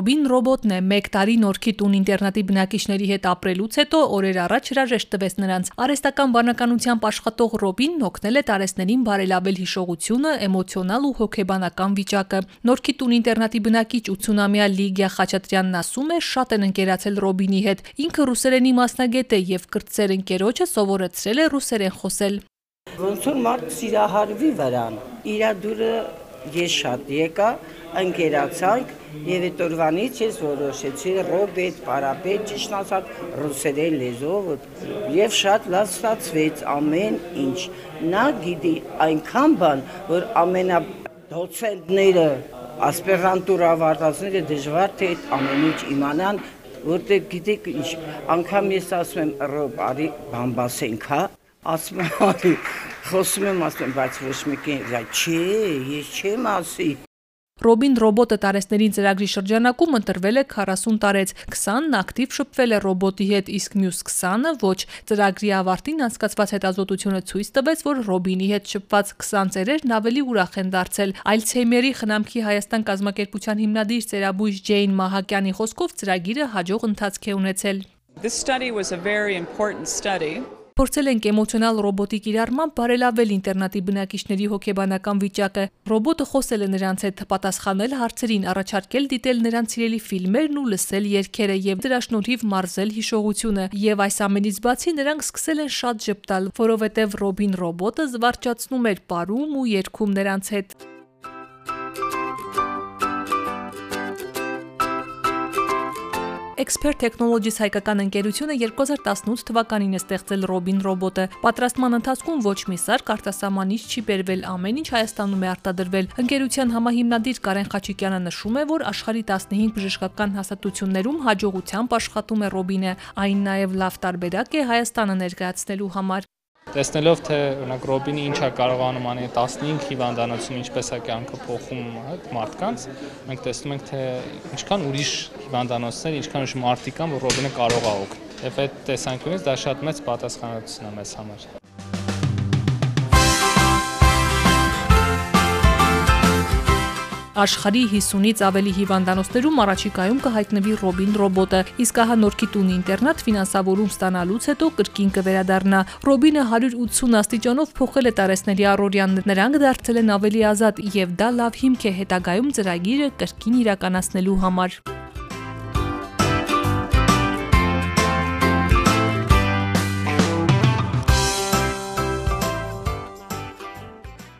Ռոբին ռոբոտն է 1 տարի Նորքի տուն ինտերնատի բնակիչների հետ ապրելուց հետո օրեր առաջ հրաժեշտ տվեց նրանց։ Արեստական բանականությամբ աշխատող Ռոբինն օգնել է տարեցներին բարելավել հիշողությունը, էմոցիոնալ ու հոգեբանական վիճակը։ Նորքի տուն ինտերնատի բնակիչ 80-ամյա Լիգիա Խաչատրյանն ասում է, շատ են ընկերացել Ռոբինի հետ։ Ինքը ռուսերենի մասնագետ է եւ կրտսեր ընկերոջը սովորեցրել է ռուսերեն խոսել։ Ոնց որ մարդ սիրահարվի վրան, իրա դուրը ես շատ եկա, ընկերացանք եւ այդ օրվանից ես որոշեցի ռոբետ, պարապետ, ճիշտ ասած ռուսերեն լեզվով եւ շատ լավ ստացվեց ամեն ինչ։ Նա գիտի այնքան բան, որ ամենա դոցենտները ասպերանտուրա ավարտածները դժվար թե այդ ամեն ինչ իմանան, որտեղ գիտեք ինչ, անգամ ես ասում եմ ռոբ, արի բամբասենք, հա, ասում արի խոսում եմ ասում բայց ոչ մեկին չէ ես չեմ ասի Ռոբին ռոբոտը տարեցներին ծրագրի շրջանակում ընտրվել է 40 տարեց, 20-ն ակտիվ շփվել է ռոբոտի հետ, իսկ մյուս 20-ը ոչ։ Ծրագրի ավարտին անցկացված հետազոտությունը ցույց տվեց, որ Ռոբինի հետ շփված 20 ծերերն ավելի ուրախ են դարձել։ Այլցհեյմերի խնամքի Հայաստան կազմակերպության հիմնադիր ծերաբույժ Ջեյն Մահակյանի խոսքով ծրագիրը հաջող ընթացք է ունեցել։ This study was a very important study Փորձել ենք էմոցիոնալ ռոբոտի կիրառմամբ բարելավել ինտերնետի բնակիչների հոգեբանական վիճակը։ Ռոբոտը խոսել է նրանց հետ, պատասխանել հարցերին, առաջարկել դիտել նրանց սիրելի ֆիլմերն ու լսել երգերը եւ դրա շնորհիվ մարզել հիշողությունը։ Եվ այս ամենից բացի նրանք սկսել են շատ ճպտալ, որովհետեւ Ռոբին ռոբոտը զվարճացնում էր ապարում ու երգում նրանց հետ։ Expert Technologies հայկական ընկերությունը 2018 թվականին է ստեղծել Robin ռոբոտը։ Պատրաստման ընթացքում ոչ մի սարք արտասահմանից չի բերվել, ամեն ինչ Հայաստանում է արտադրվել։ Ընկերության համահիմնադիր Կարեն Խաչիկյանը նշում է, որ աշխարհի 15 բժշկական հաստատություններում հաջողությամբ աշխատում է Robin-ը, այն նաև լավ տարբերակ է Հայաստանը ներկայացնելու համար։ Տեսնելով թե օրինակ Ռոբինի ինչա կարողանում անի 15 հիվանդանոցում ինչպես է կյանքը փոխում այդ մարդկանց, մենք տեսնում ենք թե ինչքան ուրիշ հիվանդանոցներ, ինչքան ուրիշ մարդիկ կան, որ Ռոբինը կարող է օգնել։ Եվ այդ տեսանկյունից դա շատ մեծ պատասխանատվություն է մեզ համար։ Աշխարհի 50-ից ավելի հիվանդանոցներում առաջիկայում կհայտնվի Ռոբին ռոբոտը, իսկ ահա Նորքի տունի ինտերնատ ֆինանսավորում ստանալուց հետո կրկին կվերադառնա։ Ռոբինը 180 աստիճանով փոխել է տարեսների առօրյան, նրանք դարձել են ավելի ազատ եւ դա լավ հիմք է հետագայում ծրագիրը կրկին իրականացնելու համար։